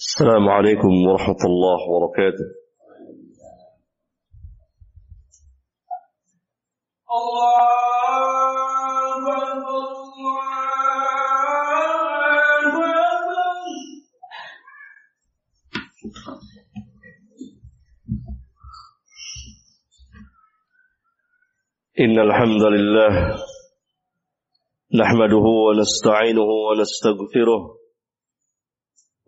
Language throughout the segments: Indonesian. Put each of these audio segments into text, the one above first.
السلام عليكم ورحمة الله وبركاته. إن الحمد لله نحمده ونستعينه ونستغفره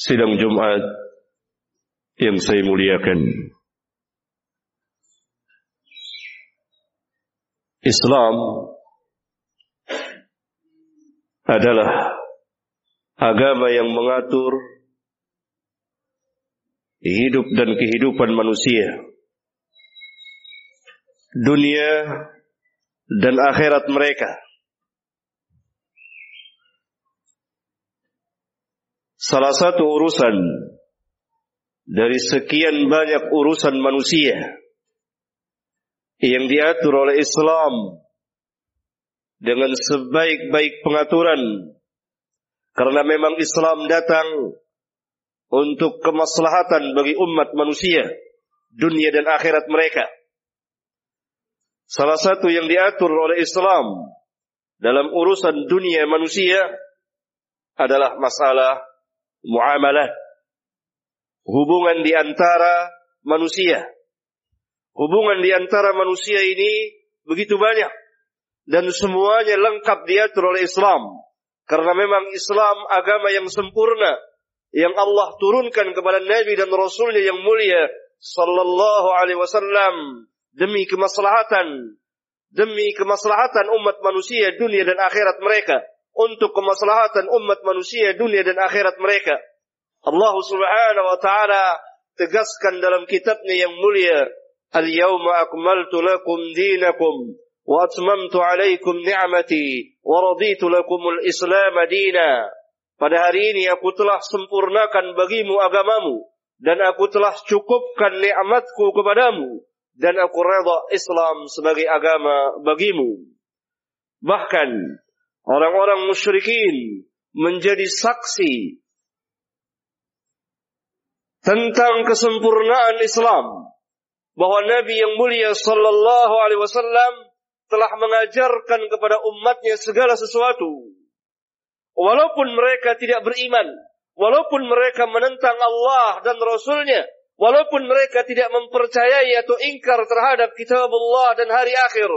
Sidang Jumat yang saya muliakan. Islam adalah agama yang mengatur hidup dan kehidupan manusia. Dunia dan akhirat mereka. Salah satu urusan dari sekian banyak urusan manusia yang diatur oleh Islam dengan sebaik-baik pengaturan karena memang Islam datang untuk kemaslahatan bagi umat manusia dunia dan akhirat mereka. Salah satu yang diatur oleh Islam dalam urusan dunia manusia adalah masalah muamalah, hubungan di antara manusia. Hubungan di antara manusia ini begitu banyak dan semuanya lengkap diatur oleh Islam. Karena memang Islam agama yang sempurna yang Allah turunkan kepada Nabi dan Rasulnya yang mulia sallallahu alaihi wasallam demi kemaslahatan demi kemaslahatan umat manusia dunia dan akhirat mereka untuk kemaslahatan umat manusia dunia dan akhirat mereka. Allah Subhanahu wa taala tegaskan dalam kitabnya yang mulia, "Al-yawma akmaltu lakum dinakum wa atmamtu 'alaikum ni'mati wa raditu lakumul Islam dina." Pada hari ini aku telah sempurnakan bagimu agamamu dan aku telah cukupkan nikmatku kepadamu dan aku redha Islam sebagai agama bagimu. Bahkan orang-orang musyrikin menjadi saksi tentang kesempurnaan Islam. Bahwa Nabi yang mulia sallallahu alaihi wasallam telah mengajarkan kepada umatnya segala sesuatu. Walaupun mereka tidak beriman walaupun mereka menentang Allah dan Rasulnya walaupun mereka tidak mempercayai atau ingkar terhadap kitab Allah dan hari akhir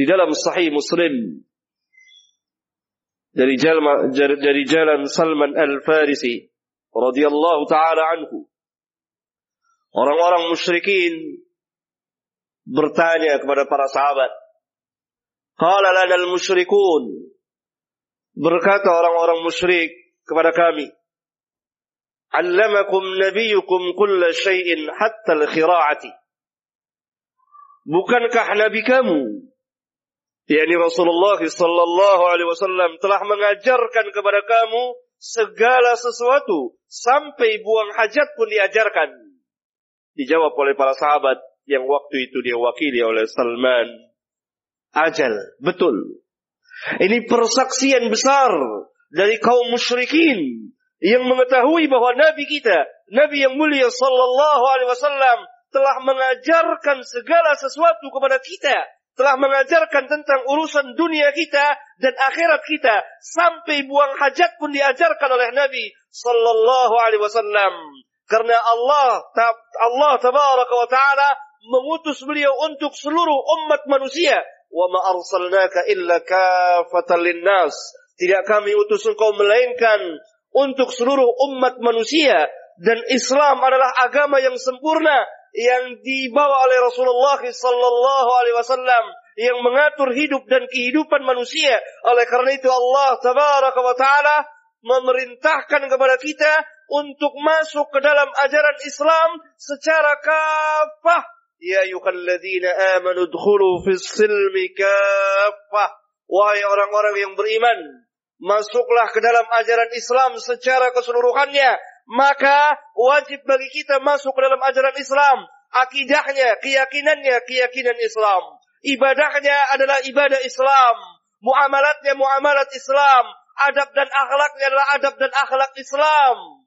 di dalam sahih Muslim dari jalan dari jalan Salman Al-Farisi radhiyallahu taala anhu orang-orang musyrikin bertanya kepada para sahabat qala lana al-musyrikun berkata orang-orang musyrik kepada kami allamakum nabiyukum kulla syai'in hatta al-khira'ati bukankah nabi kamu yakni Rasulullah sallallahu alaihi wasallam telah mengajarkan kepada kamu segala sesuatu sampai buang hajat pun diajarkan. Dijawab oleh para sahabat yang waktu itu dia wakili oleh Salman. Ajal, betul. Ini persaksian besar dari kaum musyrikin yang mengetahui bahwa Nabi kita, Nabi yang mulia sallallahu alaihi wasallam telah mengajarkan segala sesuatu kepada kita telah mengajarkan tentang urusan dunia kita dan akhirat kita sampai buang hajat pun diajarkan oleh Nabi sallallahu alaihi wasallam. Karena Allah Allah tabaraka wa taala mengutus beliau untuk seluruh umat manusia. Wa ma arsalnaka illa kafatan linnas. Tidak kami utus engkau melainkan untuk seluruh umat manusia. Dan Islam adalah agama yang sempurna yang dibawa oleh Rasulullah sallallahu alaihi wasallam yang mengatur hidup dan kehidupan manusia. Oleh karena itu Allah tabaraka wa taala memerintahkan kepada kita untuk masuk ke dalam ajaran Islam secara kafah. Ya ayyuhalladzina amanu dkhulu fis silmi kafah. Wahai orang-orang yang beriman, masuklah ke dalam ajaran Islam secara keseluruhannya. Maka wajib bagi kita masuk ke dalam ajaran Islam. Akidahnya, keyakinannya, keyakinan Islam. Ibadahnya adalah ibadah Islam. Muamalatnya, muamalat Islam. Adab dan akhlaknya adalah adab dan akhlak Islam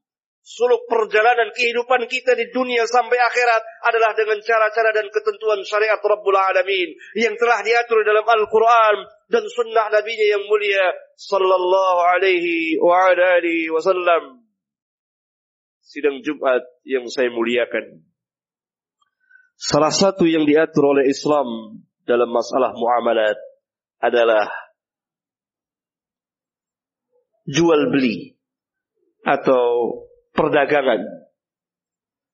suluk perjalanan kehidupan kita di dunia sampai akhirat adalah dengan cara-cara dan ketentuan syariat Rabbul Alamin yang telah diatur dalam Al-Quran dan sunnah Nabi-Nya yang mulia sallallahu alaihi wasallam. Sidang Jumat yang saya muliakan. Salah satu yang diatur oleh Islam dalam masalah muamalat adalah jual beli atau perdagangan.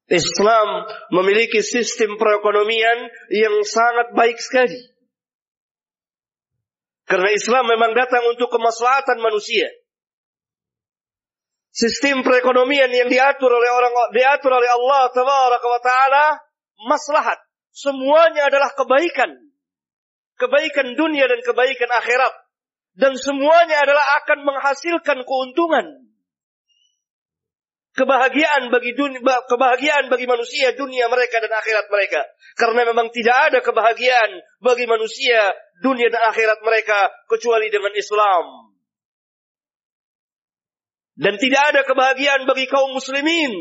Islam memiliki sistem perekonomian yang sangat baik sekali. Karena Islam memang datang untuk kemaslahatan manusia. Sistem perekonomian yang diatur oleh orang diatur oleh Allah tabaraka wa taala maslahat. Semuanya adalah kebaikan. Kebaikan dunia dan kebaikan akhirat. Dan semuanya adalah akan menghasilkan keuntungan kebahagiaan bagi dunia, kebahagiaan bagi manusia dunia mereka dan akhirat mereka. Karena memang tidak ada kebahagiaan bagi manusia dunia dan akhirat mereka kecuali dengan Islam. Dan tidak ada kebahagiaan bagi kaum muslimin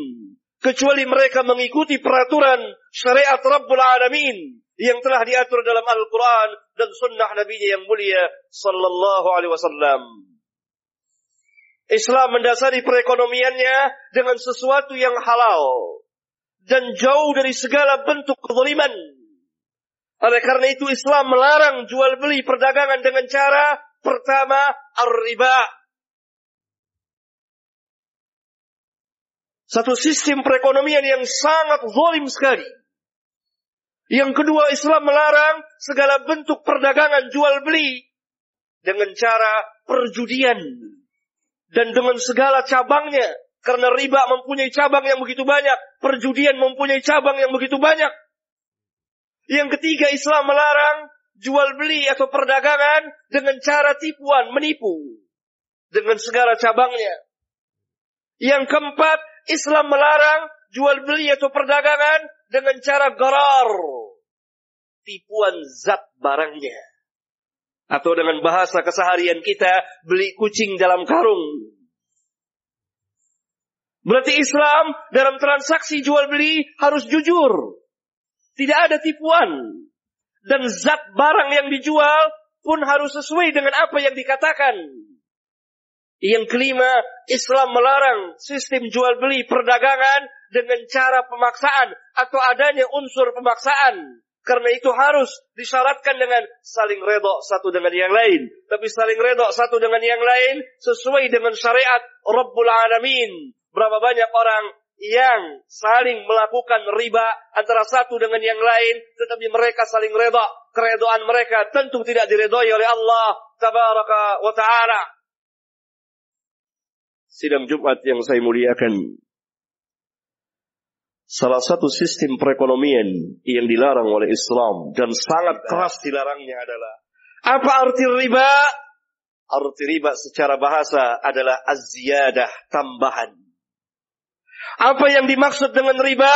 kecuali mereka mengikuti peraturan syariat Rabbul Alamin yang telah diatur dalam Al-Quran dan sunnah Nabi yang mulia sallallahu alaihi wasallam. Islam mendasari perekonomiannya dengan sesuatu yang halal dan jauh dari segala bentuk kezaliman. Oleh karena itu Islam melarang jual beli perdagangan dengan cara pertama ar-riba. Satu sistem perekonomian yang sangat zalim sekali. Yang kedua Islam melarang segala bentuk perdagangan jual beli dengan cara perjudian dan dengan segala cabangnya. Karena riba mempunyai cabang yang begitu banyak. Perjudian mempunyai cabang yang begitu banyak. Yang ketiga Islam melarang jual beli atau perdagangan dengan cara tipuan, menipu. Dengan segala cabangnya. Yang keempat, Islam melarang jual beli atau perdagangan dengan cara garar. Tipuan zat barangnya. Atau dengan bahasa keseharian kita, beli kucing dalam karung. Berarti Islam dalam transaksi jual beli harus jujur. Tidak ada tipuan. Dan zat barang yang dijual pun harus sesuai dengan apa yang dikatakan. Yang kelima, Islam melarang sistem jual beli perdagangan dengan cara pemaksaan atau adanya unsur pemaksaan. Karena itu harus disyaratkan dengan saling redok satu dengan yang lain. Tapi saling redok satu dengan yang lain sesuai dengan syariat Rabbul Alamin. Berapa banyak orang yang saling melakukan riba antara satu dengan yang lain, tetapi mereka saling redha. Keredoan mereka tentu tidak diredoi oleh Allah Tabaraka wa Ta'ala. Sidang Jumat yang saya muliakan. Salah satu sistem perekonomian yang dilarang oleh Islam dan sangat keras dilarangnya adalah apa arti riba? Arti riba secara bahasa adalah az-ziyadah, tambahan. Apa yang dimaksud dengan riba?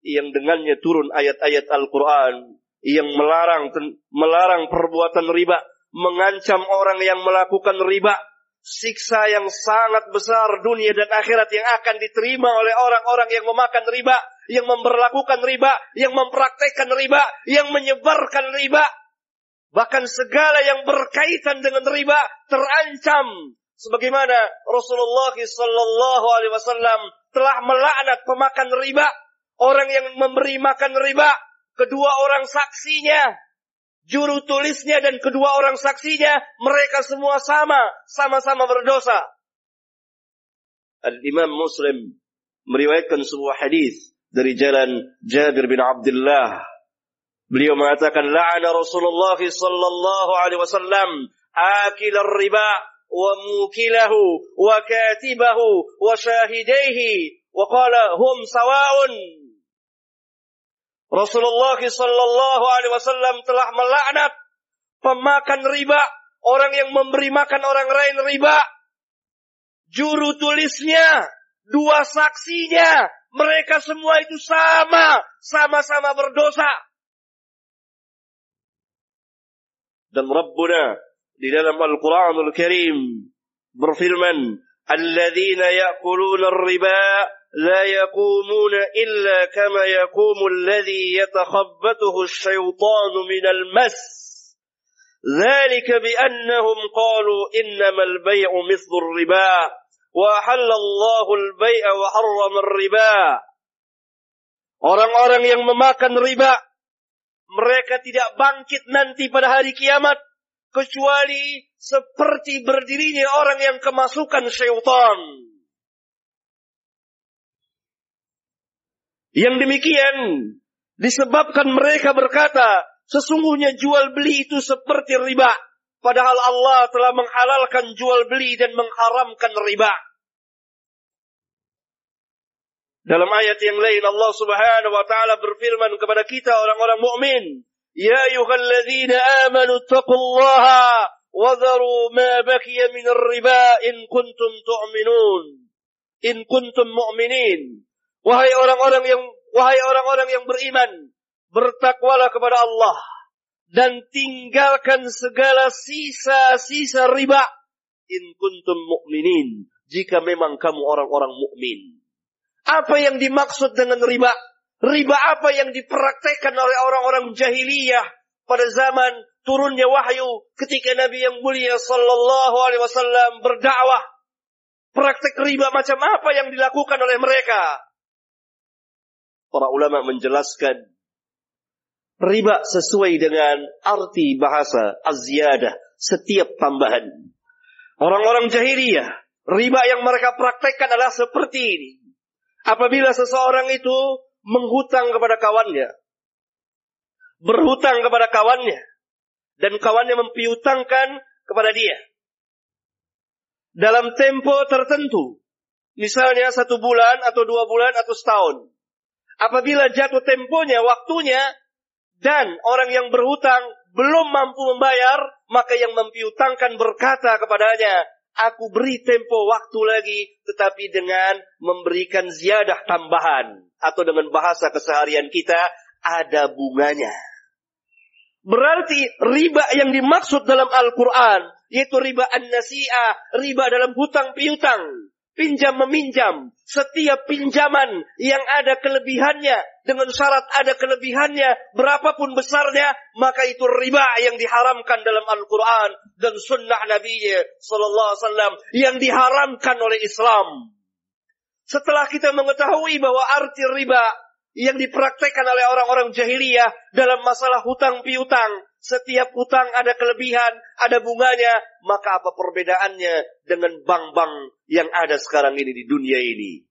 Yang dengannya turun ayat-ayat Al-Quran yang melarang melarang perbuatan riba, mengancam orang yang melakukan riba, siksa yang sangat besar dunia dan akhirat yang akan diterima oleh orang-orang yang memakan riba, yang memperlakukan riba, yang mempraktekkan riba, yang menyebarkan riba. Bahkan segala yang berkaitan dengan riba terancam. Sebagaimana Rasulullah sallallahu alaihi wasallam telah melaknat pemakan riba, orang yang memberi makan riba, kedua orang saksinya, juru tulisnya dan kedua orang saksinya, mereka semua sama, sama-sama berdosa. Al-Imam Muslim meriwayatkan sebuah hadis dari jalan Jabir bin Abdullah Beliau mengatakan la'ana Rasulullah sallallahu alaihi wasallam akil riba wa mukilahu wa katibahu wa syahidaihi wa qala hum sawa'un. Rasulullah sallallahu alaihi wasallam telah melaknat pemakan riba, orang yang memberi makan orang lain riba. Juru tulisnya, dua saksinya, mereka semua itu sama, sama-sama berdosa. Dan Rabbuna di dalam Al-Quranul Karim berfirman, "Alladzina ya'kuluna riba la yaqumuna illa kama yaqumu alladhi yatakhabbathu asy-syaitanu minal mas." ذلك بأنهم قالوا إنما البيع مثل الربا وحل الله البيع وحرم الربا Orang-orang yang memakan riba mereka tidak bangkit nanti pada hari kiamat kecuali seperti berdirinya orang yang kemasukan syaitan. Yang demikian disebabkan mereka berkata, sesungguhnya jual beli itu seperti riba. Padahal Allah telah menghalalkan jual beli dan mengharamkan riba. Dalam ayat yang lain Allah Subhanahu wa taala berfirman kepada kita orang-orang mukmin, "Ya ayyuhalladzina amanu taqullaha wa dharu ma baqiya min riba in kuntum tu'minun." In kuntum mu'minin. Wahai orang-orang yang wahai orang-orang yang beriman, bertakwalah kepada Allah dan tinggalkan segala sisa-sisa riba in kuntum mu'minin jika memang kamu orang-orang mukmin. Apa yang dimaksud dengan riba? Riba apa yang dipraktekkan oleh orang-orang jahiliyah pada zaman turunnya wahyu ketika Nabi yang mulia sallallahu alaihi wasallam berdakwah. Praktek riba macam apa yang dilakukan oleh mereka? Para ulama menjelaskan riba sesuai dengan arti bahasa az-ziyadah, setiap tambahan. Orang-orang jahiliyah, riba yang mereka praktekkan adalah seperti ini. Apabila seseorang itu menghutang kepada kawannya, berhutang kepada kawannya, dan kawannya mempiutangkan kepada dia. Dalam tempo tertentu, misalnya satu bulan atau dua bulan atau setahun. Apabila jatuh temponya, waktunya, dan orang yang berhutang belum mampu membayar, maka yang mempiutangkan berkata kepadanya, aku beri tempo waktu lagi, tetapi dengan memberikan ziyadah tambahan. Atau dengan bahasa keseharian kita, ada bunganya. Berarti riba yang dimaksud dalam Al-Quran, yaitu riba an-nasi'ah, riba dalam hutang piutang pinjam meminjam, setiap pinjaman yang ada kelebihannya dengan syarat ada kelebihannya berapapun besarnya maka itu riba yang diharamkan dalam Al-Qur'an dan sunnah Nabi sallallahu alaihi wasallam yang diharamkan oleh Islam. Setelah kita mengetahui bahwa arti riba yang dipraktekkan oleh orang-orang jahiliyah dalam masalah hutang piutang, setiap hutang ada kelebihan, ada bunganya, maka apa perbedaannya dengan bank-bank yang ada sekarang ini di dunia ini?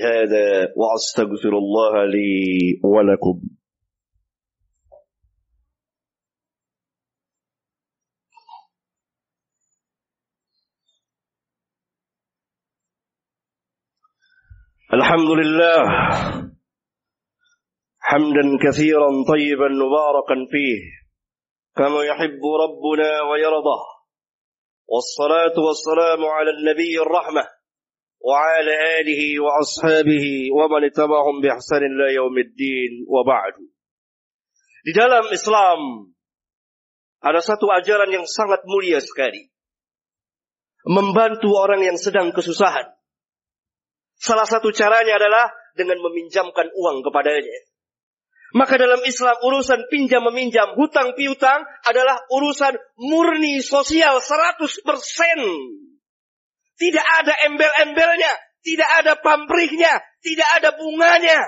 Hadha wa li lakum. Alhamdulillah حمدا كثيرا طيبا مباركا فيه كما يحب ربنا ويرضى والصلاة والسلام على النبي الرحمة وعلى آله وأصحابه ومن اتبعهم بإحسان إلى يوم الدين وبعد Di dalam Islam ada satu ajaran yang sangat mulia sekali. Membantu orang yang sedang kesusahan. Salah satu caranya adalah dengan meminjamkan uang kepadanya. Maka dalam Islam urusan pinjam meminjam, hutang piutang adalah urusan murni sosial 100%. Tidak ada embel-embelnya, tidak ada pamrihnya, tidak ada bunganya.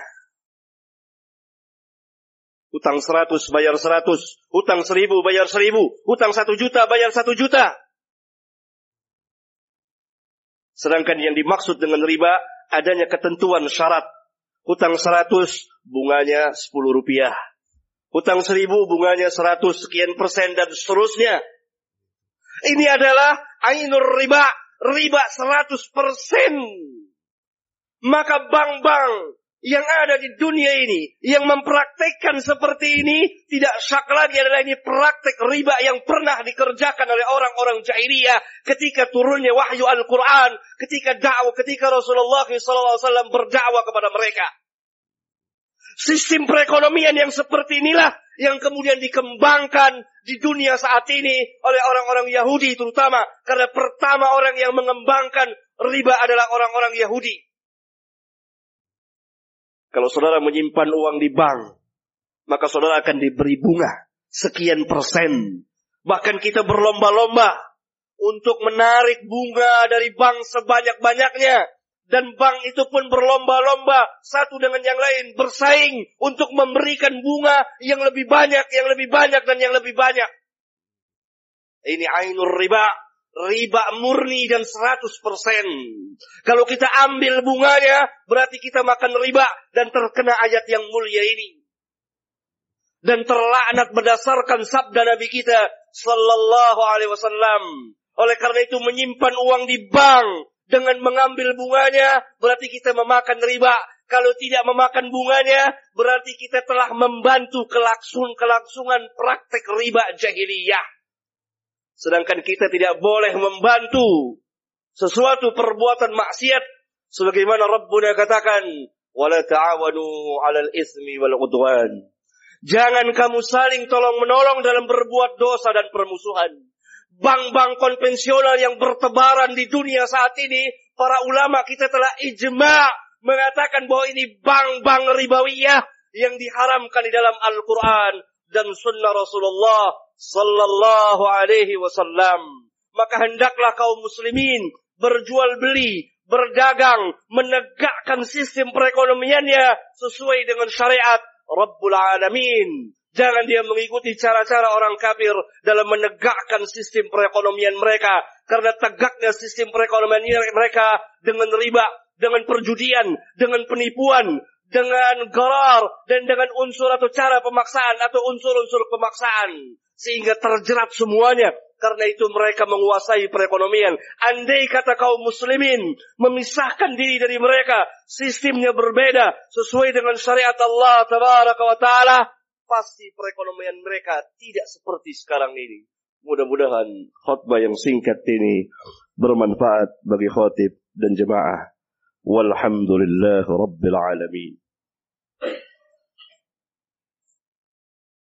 Hutang 100 bayar 100, hutang 1000 bayar 1000, hutang 1 juta bayar 1 juta. Sedangkan yang dimaksud dengan riba adanya ketentuan syarat Hutang 100, bunganya 10 rupiah. Hutang seribu bunganya seratus sekian persen dan seterusnya. Ini adalah ainur riba. Riba seratus persen. Maka bank-bank yang ada di dunia ini yang mempraktekkan seperti ini tidak syak lagi adalah ini praktek riba yang pernah dikerjakan oleh orang-orang jahiliyah ketika turunnya wahyu Al-Quran, ketika dakwah, ketika Rasulullah SAW berdakwah kepada mereka. Sistem perekonomian yang seperti inilah yang kemudian dikembangkan di dunia saat ini oleh orang-orang Yahudi terutama karena pertama orang yang mengembangkan riba adalah orang-orang Yahudi. Kalau saudara menyimpan uang di bank, maka saudara akan diberi bunga sekian persen. Bahkan kita berlomba-lomba untuk menarik bunga dari bank sebanyak-banyaknya dan bank itu pun berlomba-lomba satu dengan yang lain bersaing untuk memberikan bunga yang lebih banyak, yang lebih banyak dan yang lebih banyak. Ini ainur riba, riba murni dan 100%. Kalau kita ambil bunganya, berarti kita makan riba dan terkena ayat yang mulia ini. Dan terlaknat berdasarkan sabda Nabi kita sallallahu alaihi wasallam. Oleh karena itu menyimpan uang di bank dengan mengambil bunganya berarti kita memakan riba. Kalau tidak memakan bunganya berarti kita telah membantu kelaksun kelaksungan praktek riba jahiliyah. Sedangkan kita tidak boleh membantu sesuatu perbuatan maksiat sebagaimana Rabbuna katakan ta'awanu 'alal ismi wal udwan. Jangan kamu saling tolong menolong dalam berbuat dosa dan permusuhan bank-bank konvensional yang bertebaran di dunia saat ini, para ulama kita telah ijma mengatakan bahwa ini bank-bank ribawiyah yang diharamkan di dalam Al-Quran dan sunnah Rasulullah sallallahu alaihi wasallam. Maka hendaklah kaum muslimin berjual beli, berdagang, menegakkan sistem perekonomiannya sesuai dengan syariat Rabbul Alamin. Jangan dia mengikuti cara-cara orang kafir dalam menegakkan sistem perekonomian mereka. Karena tegaknya sistem perekonomian mereka dengan riba, dengan perjudian, dengan penipuan, dengan garar, dan dengan unsur atau cara pemaksaan atau unsur-unsur pemaksaan. Sehingga terjerat semuanya. Karena itu mereka menguasai perekonomian. Andai kata kaum muslimin memisahkan diri dari mereka, sistemnya berbeda sesuai dengan syariat Allah tabaraka wa taala, pasti perekonomian mereka tidak seperti sekarang ini. Mudah-mudahan khutbah yang singkat ini bermanfaat bagi khotib dan jemaah. Walhamdulillah Rabbil Alamin.